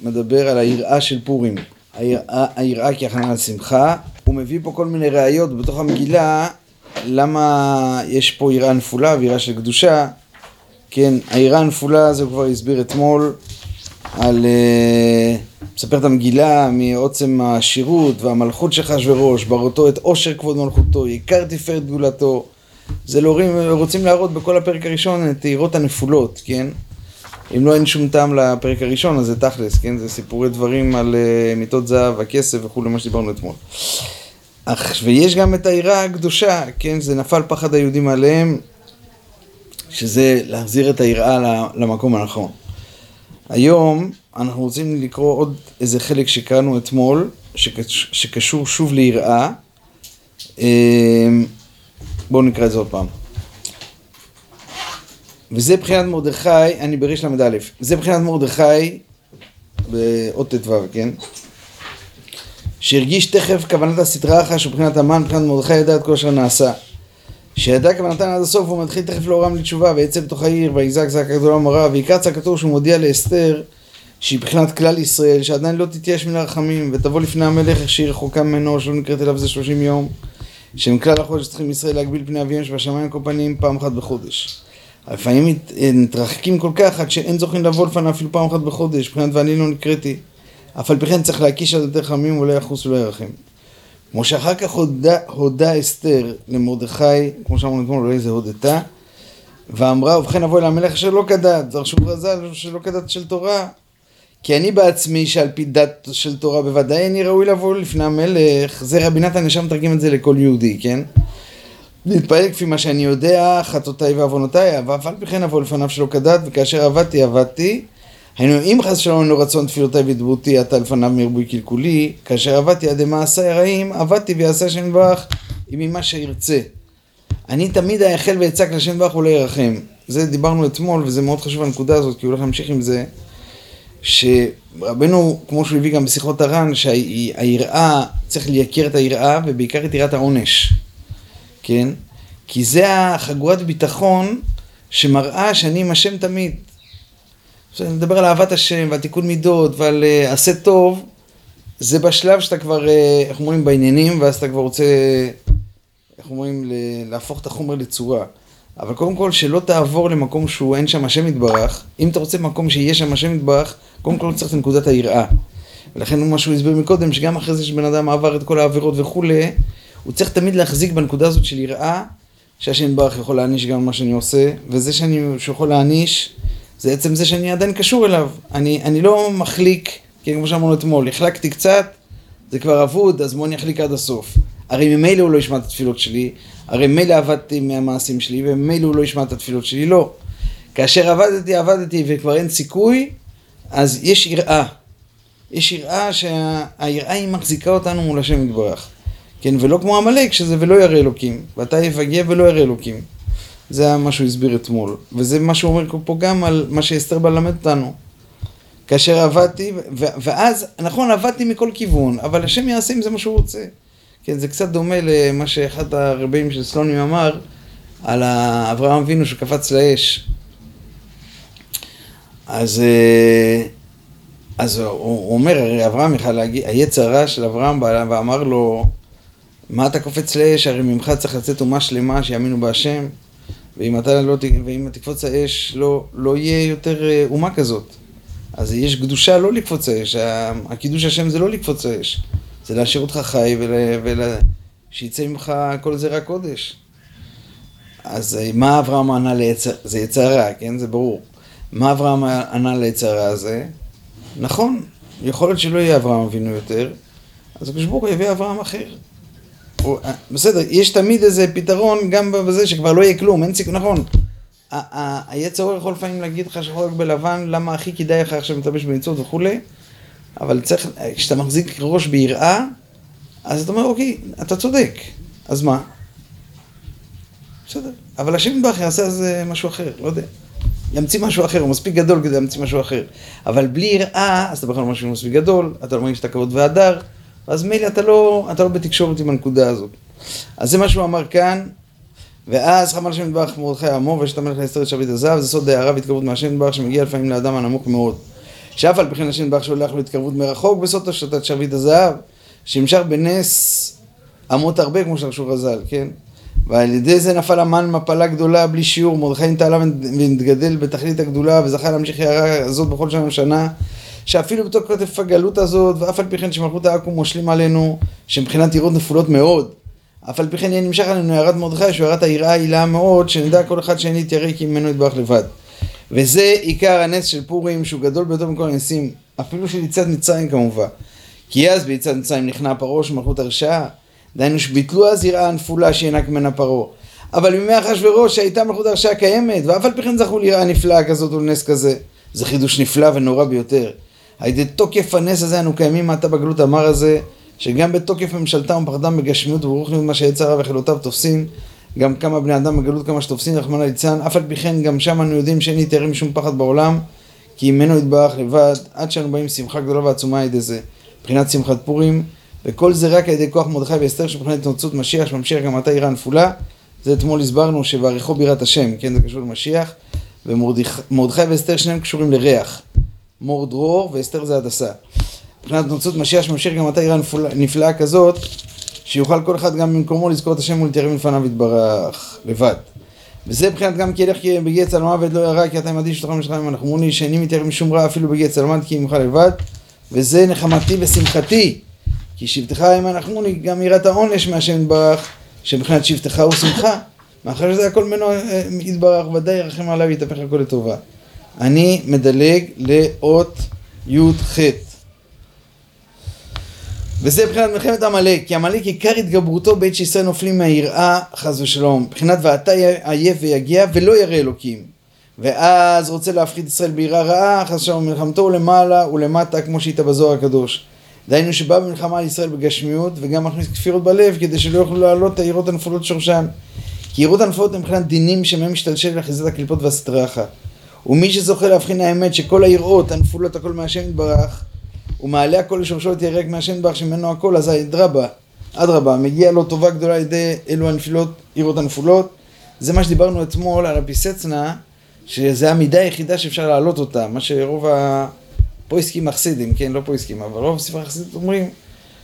מדבר על היראה של פורים. היראה, כהכנה לשמחה. הוא מביא פה כל מיני ראיות בתוך המגילה למה יש פה יראה נפולה ויראה של קדושה. כן, היראה הנפולה זה הוא כבר הסביר אתמול על... Uh, מספר את המגילה מעוצם השירות והמלכות של אחשוורוש, בראותו את עושר כבוד מלכותו, יקר תפארת גדולתו. זה לא רוצים להראות בכל הפרק הראשון את היראות הנפולות, כן? אם לא אין שום טעם לפרק הראשון, אז זה תכלס, כן? זה סיפורי דברים על uh, מיטות זהב, הכסף וכולי, מה שדיברנו אתמול. אך, ויש גם את היראה הקדושה, כן? זה נפל פחד היהודים עליהם, שזה להחזיר את היראה למקום הנכון. היום אנחנו רוצים לקרוא עוד איזה חלק שקראנו אתמול, שקש, שקשור שוב ליראה. אמ, בואו נקרא את זה עוד פעם. וזה בחינת מרדכי, אני בריש ל"א, זה בחינת מרדכי באות ט"ו, כן? שהרגיש תכף כוונת הסטרה אחת שבחינת המן, בחינת מרדכי ידע את כל אשר נעשה. שידע כוונתן עד הסוף, הוא מתחיל תכף לאורם לתשובה, ויצא בתוך העיר, ויזעק זעקה גדולה ומרה, ויקרא צעקתו שהוא מודיע לאסתר, שהיא מבחינת כלל ישראל, שעדיין לא תתייאש מן הרחמים, ותבוא לפני המלך איך שהיא רחוקה ממנו, שלא נקראת אליו זה שלושים יום, שמכלל החודש צריכים ישראל להגביל פני אביהם שבשמיים כל פנים פעם אחת בחודש. לפעמים מתרחקים כל כך עד שאין זוכים לבוא לפניו אפילו פעם אחת בחודש, מבחינת ואני לא נקראתי. אף על פי כן צריך להקיש על יותר חמים ולא יחוס ולא ירחם. כמו שאחר כך הודה, הודה אסתר למרדכי, כמו שאמרנו אתמול, אולי זה הודתה, ואמרה, ובכן אבוי למלך אשר לא כדת, דרשו ברזל שלא כדת של תורה. כי אני בעצמי, שעל פי דת של תורה בוודאי אני ראוי לבוא לפני המלך, זה רבי נתן ישר מתרגם את זה לכל יהודי, כן? להתפעל כפי מה שאני יודע, חטאותיי ועוונותיי, ואף על פי כן אבוא לפניו שלא כדת, וכאשר עבדתי, עבדתי. היינו, אם חס ושלום אינו רצון תפילותיי ודברותי, עתה לפניו מרבוי קלקולי, כאשר עבדתי עד מעשיי הרעים, עבדתי ויעשה השם יברך, ממה שירצה. אני תמיד אייחל ואצעק לשם יברך ולא ירחם. זה דיברנו אתמול, וזה מאוד חשוב הנקודה הזאת, כי הוא הולך להמשיך עם זה. שרבנו, כמו שהוא הביא גם בשיחות הר"ן, שהיראה, צריך לייקר את היראה, ובעיקר את יראת העונש, כן? כי זה החגורת ביטחון שמראה שאני עם השם תמיד. עכשיו נדבר על אהבת השם ועל מידות ועל uh, עשה טוב, זה בשלב שאתה כבר, uh, איך אומרים, בעניינים, ואז אתה כבר רוצה, איך אומרים, להפוך את החומר לצורה. אבל קודם כל, שלא תעבור למקום שהוא אין שם השם יתברך. אם אתה רוצה מקום שיהיה שם השם יתברך, קודם כל צריך את נקודת היראה. ולכן מה שהוא הסביר מקודם, שגם אחרי זה שבן אדם עבר את כל העבירות וכולי, הוא צריך תמיד להחזיק בנקודה הזאת של יראה, שהשם יתברך יכול להעניש גם מה שאני עושה, וזה שאני, שיכול להעניש, זה עצם זה שאני עדיין קשור אליו. אני, אני לא מחליק, כי כמו שאמרנו אתמול, החלקתי קצת, זה כבר אבוד, אז בוא אני אחליק עד הסוף. הרי ממילא הוא לא ישמע את התפילות שלי, הרי ממילא עבדתי מהמעשים שלי, וממילא הוא לא ישמע את התפילות שלי, לא. כאשר עבדתי, עבדתי, וכבר אין סיכוי, אז יש יראה. יש יראה שהיראה היא מחזיקה אותנו מול השם יתברך. כן, ולא כמו עמלק, שזה ולא ירא אלוקים. ואתה יפגע ולא ירא אלוקים. זה מה שהוא הסביר אתמול. וזה מה שהוא אומר פה גם על מה שאסתר בא ללמד אותנו. כאשר עבדתי, ואז, נכון, עבדתי מכל כיוון, אבל השם יעשה עם זה מה שהוא רוצה. כן, זה קצת דומה למה שאחד הרבים של סלונים אמר על אברהם אבינו שקפץ לאש. אז, אה, אז הוא אומר, הרי אברהם יכל להגיד, היצר הרע של אברהם בא ואמר לו, מה אתה קופץ לאש? הרי ממך צריך לצאת אומה שלמה שיאמינו בהשם, ואם אתה לא, ואם תקפוץ האש, לא, לא יהיה יותר אה, אומה כזאת. אז יש קדושה לא לקפוץ האש, הקידוש השם זה לא לקפוץ האש. זה להשאיר אותך חי ושיצא ול... ממך כל זרע קודש. אז אה, מה אברהם ענה ליצר, זה יצר רע, כן? זה ברור. מה אברהם ענה ליצר רע הזה? נכון, יכול להיות שלא יהיה אברהם אבינו יותר, אז הקדוש ברוך הוא יביא אברהם אחר. אה, בסדר, יש תמיד איזה פתרון גם בזה שכבר לא יהיה כלום, אין סיכוי, נכון. היצר יכול לפעמים להגיד לך שחור בלבן, למה הכי כדאי לך עכשיו להתלבש במצוות וכולי, אבל צריך, כשאתה מחזיק ראש ביראה, אז אתה אומר, אוקיי, אתה צודק, אז מה? בסדר, אבל השם יתברך יעשה זה משהו אחר, לא יודע. ימציא משהו אחר, הוא מספיק גדול כדי להמציא משהו אחר. אבל בלי יראה, אז אתה בכלל משהו מספיק גדול, אתה לא מרגיש את הכבוד והדר, ואז מילא אתה לא, אתה לא בתקשורת עם הנקודה הזאת. אז זה מה שהוא אמר כאן, ואז חמל השם יתברך מרדכי עמו, ויש את המלך להסתר שביט הזהב, זה סוד הערה והתקרבות מהשם יתברך שמגיע לפעמים לאדם הנמוך מאוד. שאף על פי כן השם יתברך שולח לו התקרבות מרחוק בסוטו שתת שרביט הזהב, שנמשך בנס אמות הרבה כמו שרשו חז"ל, כן? ועל ידי זה נפל המן מפלה גדולה בלי שיעור, מרדכי נתעלה ונתגדל בתכלית הגדולה וזכה להמשיך הערה הזאת בכל שנה ושנה, שאפילו בתוך כתף הגלות הזאת, ואף על פי כן שמלכות העכו"ם מושלים עלינו, שמבחינת יראות נפולות מאוד, אף על פי כן יהיה נמשך עלינו הערת מרדכי, שהוא הערת היראה העילה מאוד, שנדע כל אחד שאין להתיירא כי ממנו יתברך לבד. וזה עיקר הנס של פורים, שהוא גדול ביותר מכל הנסים, אפילו של יציאת מצרים כמובן. כי אז ביציאת מצרים נכנע פרעה של מלכות הרשעה, דהיינו שביטלו אז יראה הנפולה שינק ממנה פרעה. אבל בימי אחשוורוש שהייתה מלכות הרשעה קיימת, ואף על פי כן זכו ליראה נפלאה כזאת ולנס כזה. זה חידוש נפלא ונורא ביותר. על ידי תוקף הנס הזה אנו קיימים מעתה בגלות המר הזה, שגם בתוקף ממשלתם ופחדם בגשמיות וברוכנות מה שיצר רב וחילותיו תופסין, גם כמה בני אדם בגלות כמה שתופסין, רחמנא ליצלן, אף על פי כן גם שם אנו יודעים שאין יתארים משום פחד בעולם, כי ממנו יתברך לבד, עד שאנו באים שמחה גדולה ועצומה על ידי זה, מבחינת שמחת פורים, וכל זה רק על ידי כוח מרדכי ואסתר שמבחינת התנוצות משיח, שממשיך גם עתה עירה נפולה, זה אתמול הסברנו שבעריכו בירת השם, כן, זה קשור למשיח, ומרדכי ואסתר שניהם קשורים לריח, מור דרור ואסתר זה הדסה. מבחינת נוצות משיח שממשיך גם עתה עירה נפלאה כזאת, שיוכל כל אחד גם במקומו לזכור את השם ולהתיירם לפניו יתברך, לבד. וזה מבחינת גם כי ילך בגיע צל מוות לא ירא כי אתה עמדי שתוכם ושלכם ונחמוני שאיני מתיירם משום רע אפילו בגיע צל מוות כי עמך לבד וזה נחמתי ושמחתי כי שבטך עמא נחמוני גם יראת העונש מהשם יתברך שמבחינת שבטך הוא שמחה מאחר שזה הכל ממנו אה, יתברך ודאי ירחם עליו ויתהפך הכל לטובה אני מדלג לאות י"ח וזה מבחינת מלחמת עמלק, כי עמלק עיקר התגברותו בעת שישראל נופלים מהיראה חס ושלום, מבחינת ואתה עייף ויגיע ולא ירא אלוקים. ואז רוצה להפחיד ישראל ביראה רעה, חס ושלום מלחמתו למעלה ולמטה כמו שהייתה בזוהר הקדוש. דהיינו שבא במלחמה על ישראל בגשמיות וגם מכניס כפירות בלב כדי שלא יוכלו לעלות את העירות הנפולות שורשן. כי עירות הנפולות הן מבחינת דינים שמהם משתלשל לאחיזת הקליפות והסטראחה. ומי שזוכה להבחין האמת שכל היראות הנפולות הכל מהשם יתברך ומעלה הכל לשורשו את ירק מהשם ברך שממנו הכל, אזי אדרבה, אדרבה, מגיע לו טובה גדולה על ידי אלו הנפילות, עירות הנפולות. זה מה שדיברנו אתמול על הפיסצנה, שזה המידה היחידה שאפשר להעלות אותה, מה שרוב הפויסקים החסידים, כן, לא פויסקים, אבל רוב ספרי החסידות אומרים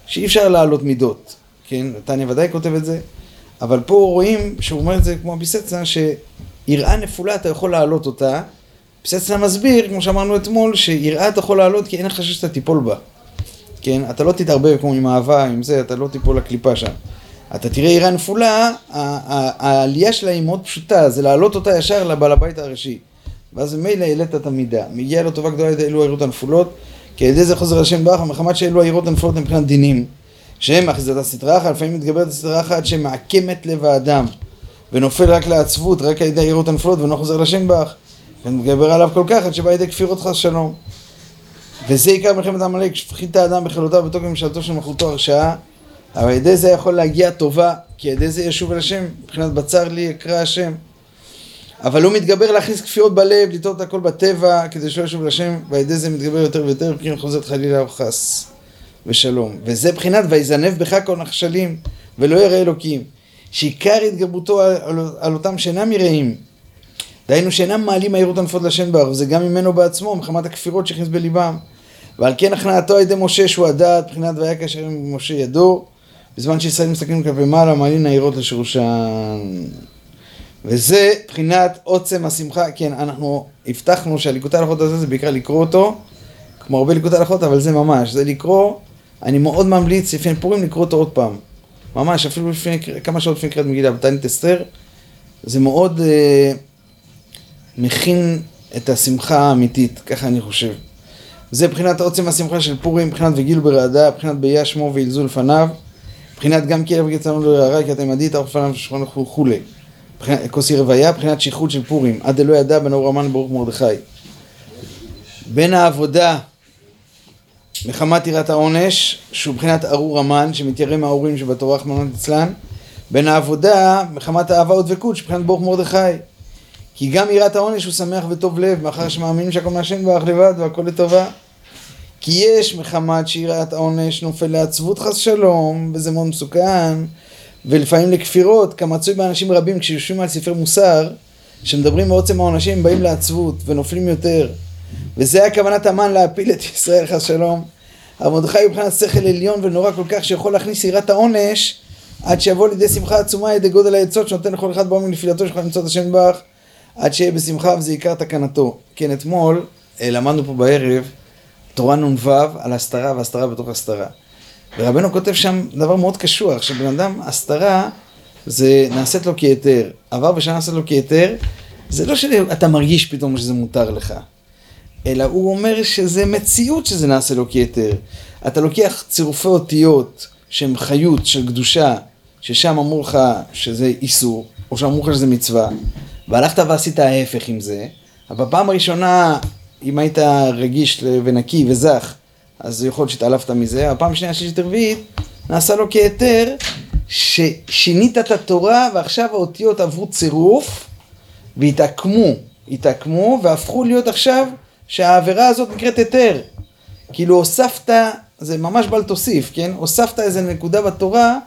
שאי אפשר להעלות מידות, כן, נתניה ודאי כותב את זה, אבל פה רואים שהוא אומר את זה כמו הפיסצנה, שיראה נפולה אתה יכול להעלות אותה, פסצנה מסביר, כמו שאמרנו אתמול, שיראה אתה יכול לעלות כי אין לך חשש שאתה תיפול בה. כן? אתה לא תתערבב כמו עם אהבה, עם זה, אתה לא תיפול לקליפה שם. אתה תראה יראה נפולה, העלייה שלה היא מאוד פשוטה, זה להעלות אותה ישר לבעל הבית הראשי. ואז ממילא העלית את המידה. מגיעה לו טובה גדולה אלו העירות הנפולות, כי על ידי זה חוזר השם ברך, מחמת שאלו העירות הנפולות מבחינת דינים, שהם אחיזת הסטרה אחת, לפעמים מתגברת הסטרה אחת שמעקמת לב האדם, ונופל רק לעצבות, רק על ידי העירות הנפולות, ולא חוזר לשם ברך. ונתגבר עליו כל כך עד שבא ידי כפירות חס שלום. וזה עיקר מלחמת עמלק, שפחית האדם בחילותיו בתוקף ממשלתו של מלכותו הרשעה, אבל על ידי זה יכול להגיע טובה, כי על ידי זה ישוב אל השם, מבחינת בצר לי יקרא השם. אבל הוא מתגבר להכניס כפירות בלב, לטעות הכל בטבע, כדי שלא ישוב אל השם, ועל ידי זה מתגבר יותר ויותר, מבחינת חוזרת חלילה וחס ושלום. וזה בחינת ויזנב בך כל נחשלים, ולא ירא אלוקים. שעיקר התגברותו על, על, על אותם שאינם יראים, דהיינו שאינם מעלים העירות הנפות לשם בר, וזה גם ממנו בעצמו, מחמת הכפירות שהכניס בליבם. ועל כן הכנעתו על ידי משה שהוא הדעת, מבחינת והיה כאשר עם משה ידו, בזמן שישראל מסתכלים כלפי מעלה, מעלים העירות לשורשן. וזה מבחינת עוצם השמחה, כן, אנחנו הבטחנו שהליקוטי הלכות הזה זה בעיקר לקרוא אותו, כמו הרבה ליקוטי הלכות, אבל זה ממש, זה לקרוא, אני מאוד ממליץ לפני פורים לקרוא אותו עוד פעם. ממש, אפילו לפני, כמה שעות לפני קריאת מגילה, בתענית אסתר, זה מאוד... Uh, מכין את השמחה האמיתית, ככה אני חושב. זה מבחינת עוצם השמחה של פורים, מבחינת וגילו ברעדה, מבחינת באיה שמו וילזו לפניו, מבחינת גם כלב גצנו לא ירא, כי אתם עדית ארוך לפניו שכון וכולי. כוסי רוויה, מבחינת שכרות של פורים, עד דלא ידע בין אור המן ברוך מרדכי. בין העבודה מחמת יראת העונש, שהוא מבחינת ארור המן, שמתיירא מהאורים שבתורה רחמנא ליצלן, בין העבודה מחמת אהבה ודבקות, שמבחינת ברוך מרדכי. כי גם יראת העונש הוא שמח וטוב לב, מאחר שמאמינים שהכל מהשם ברך לבד והכל לטובה. כי יש מחמת שיראת העונש נופל לעצבות חס שלום, וזה מאוד מסוכן, ולפעמים לכפירות, כמצוי באנשים רבים כשיושבים על ספרי מוסר, שמדברים מעוצם העונשים, באים לעצבות ונופלים יותר. וזה הכוונת המן להפיל את ישראל חס שלום. אבל מרדכי מבחינת שכל עליון ונורא כל כך שיכול להכניס יראת העונש עד שיבוא לידי שמחה עצומה ידי גודל העצות שנותן לכל אחד בעומק נפילתו שיכול למצוא את השם בך עד שיהיה בשמחה וזה עיקר תקנתו. כן, אתמול אה, למדנו פה בערב תורה נ"ו על הסתרה והסתרה בתוך הסתרה. ורבנו כותב שם דבר מאוד קשוח, שבן אדם, הסתרה זה נעשית לו כהיתר. עבר ושנה נעשית לו כהיתר, זה לא שאתה מרגיש פתאום שזה מותר לך, אלא הוא אומר שזה מציאות שזה נעשה לו כהיתר. אתה לוקח צירופי אותיות שהם חיות של קדושה, ששם אמרו לך שזה איסור, או שאמרו לך שזה מצווה, והלכת ועשית ההפך עם זה, אבל בפעם הראשונה, אם היית רגיש ונקי וזך, אז יכול להיות שהתעלפת מזה, הפעם שנייה, שלישית, רביעית, נעשה לו כהיתר, ששינית את התורה ועכשיו האותיות עברו צירוף והתעקמו, התעקמו והפכו להיות עכשיו שהעבירה הזאת נקראת היתר. כאילו הוספת, זה ממש בל תוסיף, כן? הוספת איזה נקודה בתורה,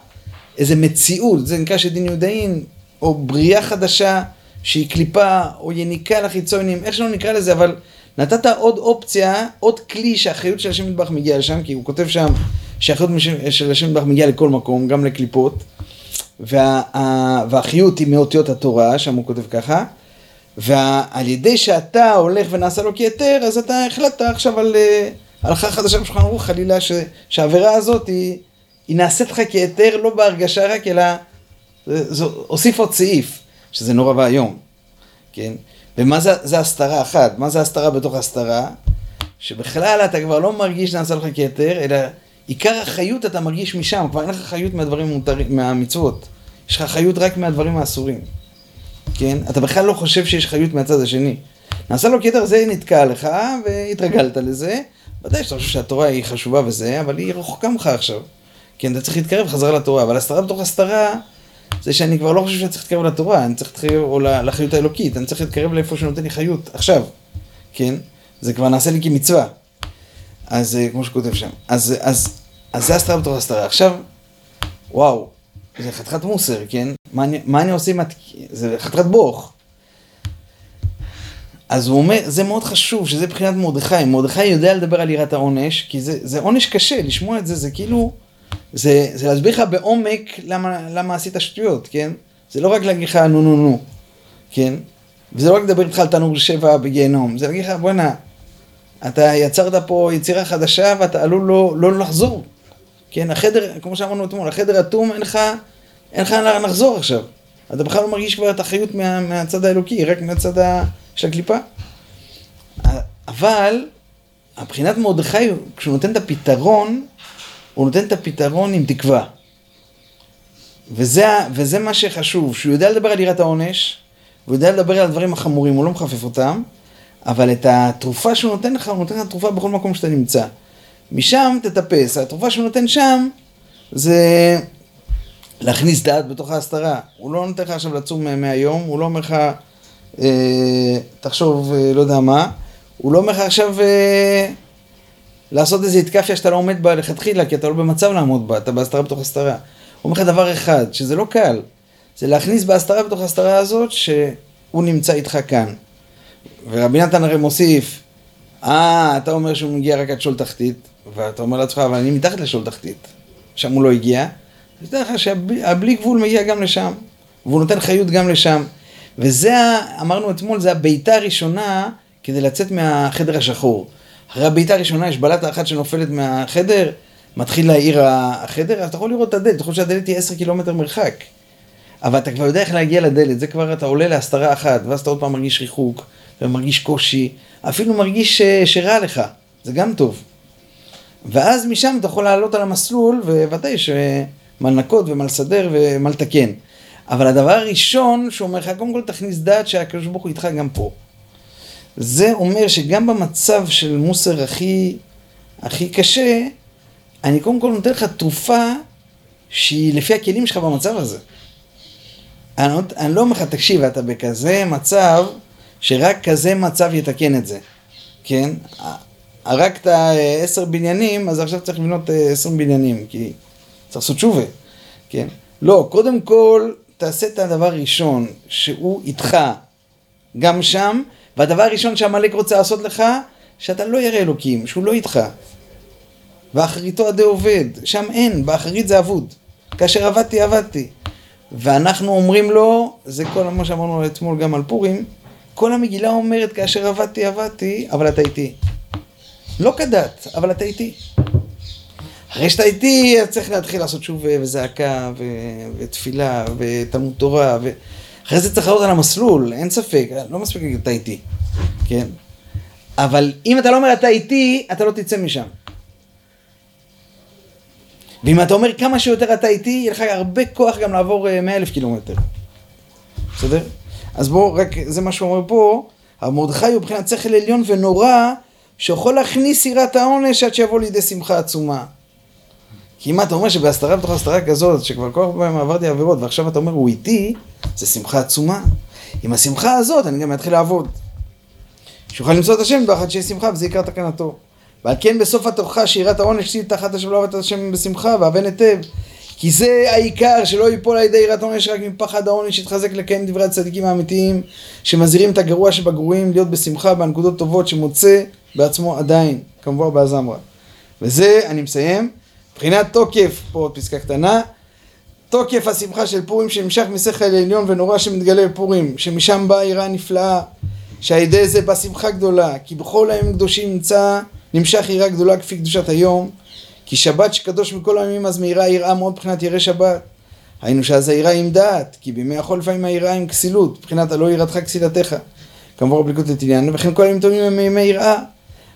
איזה מציאות, זה נקרא שדין יהודאין, או בריאה חדשה שהיא קליפה, או יניקה לחיצונים, איך שלא נקרא לזה, אבל נתת עוד אופציה, עוד כלי שהאחריות של השם מטבח מגיעה לשם, כי הוא כותב שם שהאחריות של השם מטבח מגיעה לכל מקום, גם לקליפות, וה, והחיות היא מאותיות התורה, שם הוא כותב ככה, ועל ידי שאתה הולך ונעשה לו כהיתר, אז אתה החלטת עכשיו על אה, הלכה חדשה בשולחן ערוך, חלילה, שהעבירה הזאת היא, היא נעשית לך כהיתר, לא בהרגשה רק, אלא זה, זה, הוסיף עוד סעיף, שזה נורא ואיום, כן? ומה זה, זה הסתרה אחת? מה זה הסתרה בתוך הסתרה? שבכלל אתה כבר לא מרגיש שנעשה לך כתר, אלא עיקר החיות אתה מרגיש משם, כבר אין לך חיות מהדברים המותרים, מהמצוות. יש לך חיות רק מהדברים האסורים. כן? אתה בכלל לא חושב שיש חיות מהצד השני. נעשה לו כתר, זה נתקע לך, והתרגלת לזה. ודאי שאתה חושב שהתורה היא חשובה וזה, אבל היא רחוקה ממך עכשיו. כן, אתה צריך להתקרב חזרה לתורה, אבל הסתרה בתוך הסתרה... זה שאני כבר לא חושב שאני צריך להתקרב לתורה, אני צריך להתקרב, או לחיות האלוקית, אני צריך להתקרב לאיפה שנותן לי חיות, עכשיו, כן? זה כבר נעשה לי כמצווה. אז אה, כמו שכותב שם. אז, אז, אז זה הסתרה בתור הסתרה. עכשיו, וואו, זה חתיכת מוסר, כן? מה אני, מה אני עושה עם... הת... זה חתיכת בוך. אז הוא אומר, זה מאוד חשוב, שזה מבחינת מרדכי. מרדכי יודע לדבר על יראת העונש, כי זה, זה עונש קשה, לשמוע את זה, זה כאילו... זה, זה להסביר לך בעומק למה, למה עשית שטויות, כן? זה לא רק להגיד לך נו נו נו, כן? וזה לא רק לדבר איתך על תנור שבע בגיהנום, זה להגיד לך בואנה, אתה יצרת פה יצירה חדשה ואתה עלול לא, לא לחזור, כן? החדר, כמו שאמרנו אתמול, החדר אטום, אין לך, אין לך לאן לחזור עכשיו. אתה בכלל לא מרגיש כבר את החיות מה, מהצד האלוקי, רק מהצד ה, של הקליפה. אבל, מבחינת מרדכי, כשהוא נותן את הפתרון, הוא נותן את הפתרון עם תקווה. וזה, וזה מה שחשוב, שהוא יודע לדבר על יראת העונש, הוא יודע לדבר על הדברים החמורים, הוא לא מחפף אותם, אבל את התרופה שהוא נותן לך, הוא נותן לך תרופה בכל מקום שאתה נמצא. משם תטפס, התרופה שהוא נותן שם זה להכניס דעת בתוך ההסתרה. הוא לא נותן לך עכשיו לצום מהיום, הוא לא אומר לך, אה, תחשוב, אה, לא יודע מה, הוא לא אומר לך עכשיו... אה, לעשות איזה התקפיה שאתה לא עומד בה לכתחילה, כי אתה לא במצב לעמוד בה, אתה בהסתרה בתוך הסתרה. הוא אומר לך דבר אחד, שזה לא קל, זה להכניס בהסתרה בתוך הסתרה הזאת, שהוא נמצא איתך כאן. ורבי נתן הרי מוסיף, אה, אתה אומר שהוא מגיע רק עד שול תחתית, ואתה אומר לעצמך, אבל אני מתחת לשול תחתית. שם הוא לא הגיע. אז תדע לך שהבלי גבול מגיע גם לשם, והוא נותן חיות גם לשם. וזה, אמרנו אתמול, זה הבעיטה הראשונה כדי לצאת מהחדר השחור. אחרי הבעיטה הראשונה יש בלטה אחת שנופלת מהחדר, מתחיל להעיר החדר, אז אתה יכול לראות את הדלת, אתה חושב שהדלת היא עשר קילומטר מרחק. אבל אתה כבר יודע איך להגיע לדלת, זה כבר אתה עולה להסתרה אחת, ואז אתה עוד פעם מרגיש ריחוק, ומרגיש קושי, אפילו מרגיש ש... שרע לך, זה גם טוב. ואז משם אתה יכול לעלות על המסלול, וודאי שמה לנקות ומה לסדר ומה לתקן. אבל הדבר הראשון שהוא אומר לך, קודם כל תכניס דעת שהקדוש ברוך הוא איתך גם פה. זה אומר שגם במצב של מוסר הכי, הכי קשה, אני קודם כל נותן לך תרופה שהיא לפי הכלים שלך במצב הזה. אני, לא, אני לא אומר לך, תקשיב, אתה בכזה מצב, שרק כזה מצב יתקן את זה, כן? הרגת עשר בניינים, אז עכשיו צריך לבנות עשרים בניינים, כי צריך לעשות תשובה, כן? לא, קודם כל, תעשה את הדבר הראשון, שהוא איתך גם שם, והדבר הראשון שעמלק רוצה לעשות לך, שאתה לא ירא אלוקים, שהוא לא איתך. ואחריתו עדי עובד, שם אין, באחרית זה אבוד. כאשר עבדתי, עבדתי. ואנחנו אומרים לו, זה כל מה שאמרנו אתמול גם על פורים, כל המגילה אומרת, כאשר עבדתי, עבדתי, אבל אתה איתי. לא כדת, אבל אתה איתי. אחרי שאתה איתי, צריך להתחיל לעשות שוב וזעקה, ו... ותפילה, ותלמוד תורה, ואחרי זה צריך לעלות על המסלול, אין ספק, לא מספיק להגיד אתה איתי, כן? אבל אם אתה לא אומר אתה איתי, אתה לא תצא משם. ואם אתה אומר כמה שיותר אתה איתי, יהיה לך הרבה כוח גם לעבור 100 אלף קילומטר. בסדר? אז בואו, רק זה מה שהוא אומר פה, המרדכי הוא מבחינת שכל עליון ונורא, שיכול להכניס יראת העונש עד שיבוא לידי שמחה עצומה. כי אם אתה אומר שבהסתרה בתוך הסתרה כזאת, שכבר כל פעמים עברתי עבירות, ועכשיו אתה אומר הוא איתי, זה שמחה עצומה. עם השמחה הזאת אני גם אתחיל לעבוד. שיוכל למצוא את השם באחד שיהיה שמחה וזה עיקר תקנתו. ועל כן בסוף התוכחה שיראת העונש תהיי תחת השם לא עבדת השם בשמחה ואבן היטב. כי זה העיקר שלא ייפול על ידי יראת העונש רק מפחד העונש שיתחזק לקיים דברי הצדיקים האמיתיים שמזהירים את הגרוע שבגרועים להיות בשמחה בנקודות טובות שמוצא בעצמו עדיין כמובן באזמרה. וזה אני מסיים מבחינת תוקף פה עוד פסקה קטנה תוקף השמחה של פורים שנמשך משכל עליון ונורא שמתגלה בפורים שמשם באה יראה נפלאה שעל ידי זה באה שמחה גדולה כי בכל הימים קדושים נמצא נמשך יראה גדולה כפי קדושת היום, כי שבת שקדוש מכל הימים אז מאירה יראה מאוד מבחינת ירא שבת. היינו שאז היראה עם דעת, כי בימי החול לפעמים היראה עם כסילות, מבחינת הלא יראתך כסילתך. כמובן בליקוד לתליין, וכן כל הימים טובים הם ימי יראה.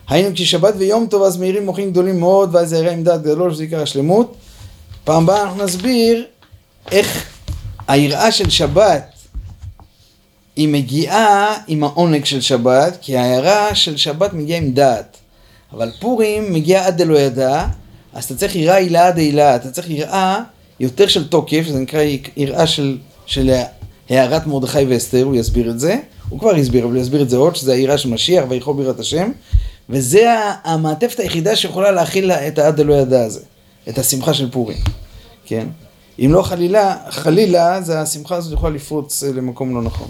היינו כששבת ויום טוב אז מאירים מוחים גדולים מאוד, ואז היראה עם דעת גדול, שזה עיקר השלמות. פעם הבאה אנחנו נסביר איך היראה של שבת היא מגיעה עם העונג של שבת, כי ההערה של שבת מגיעה עם דעת. אבל פורים מגיע עד דלא ידע, אז אתה צריך יראה הילה עד הילה, אתה צריך יראה יותר של תוקף, זה נקרא יראה של, של הערת מרדכי ואסתר, הוא יסביר את זה, הוא כבר הסביר, אבל הוא יסביר את זה עוד, שזה היראה של משיח ויכול בירת השם, וזה המעטפת היחידה שיכולה להכיל את העד דלא ידע הזה, את השמחה של פורים, כן? אם לא חלילה, חלילה, זה השמחה הזאת יכולה לפרוץ למקום לא נכון.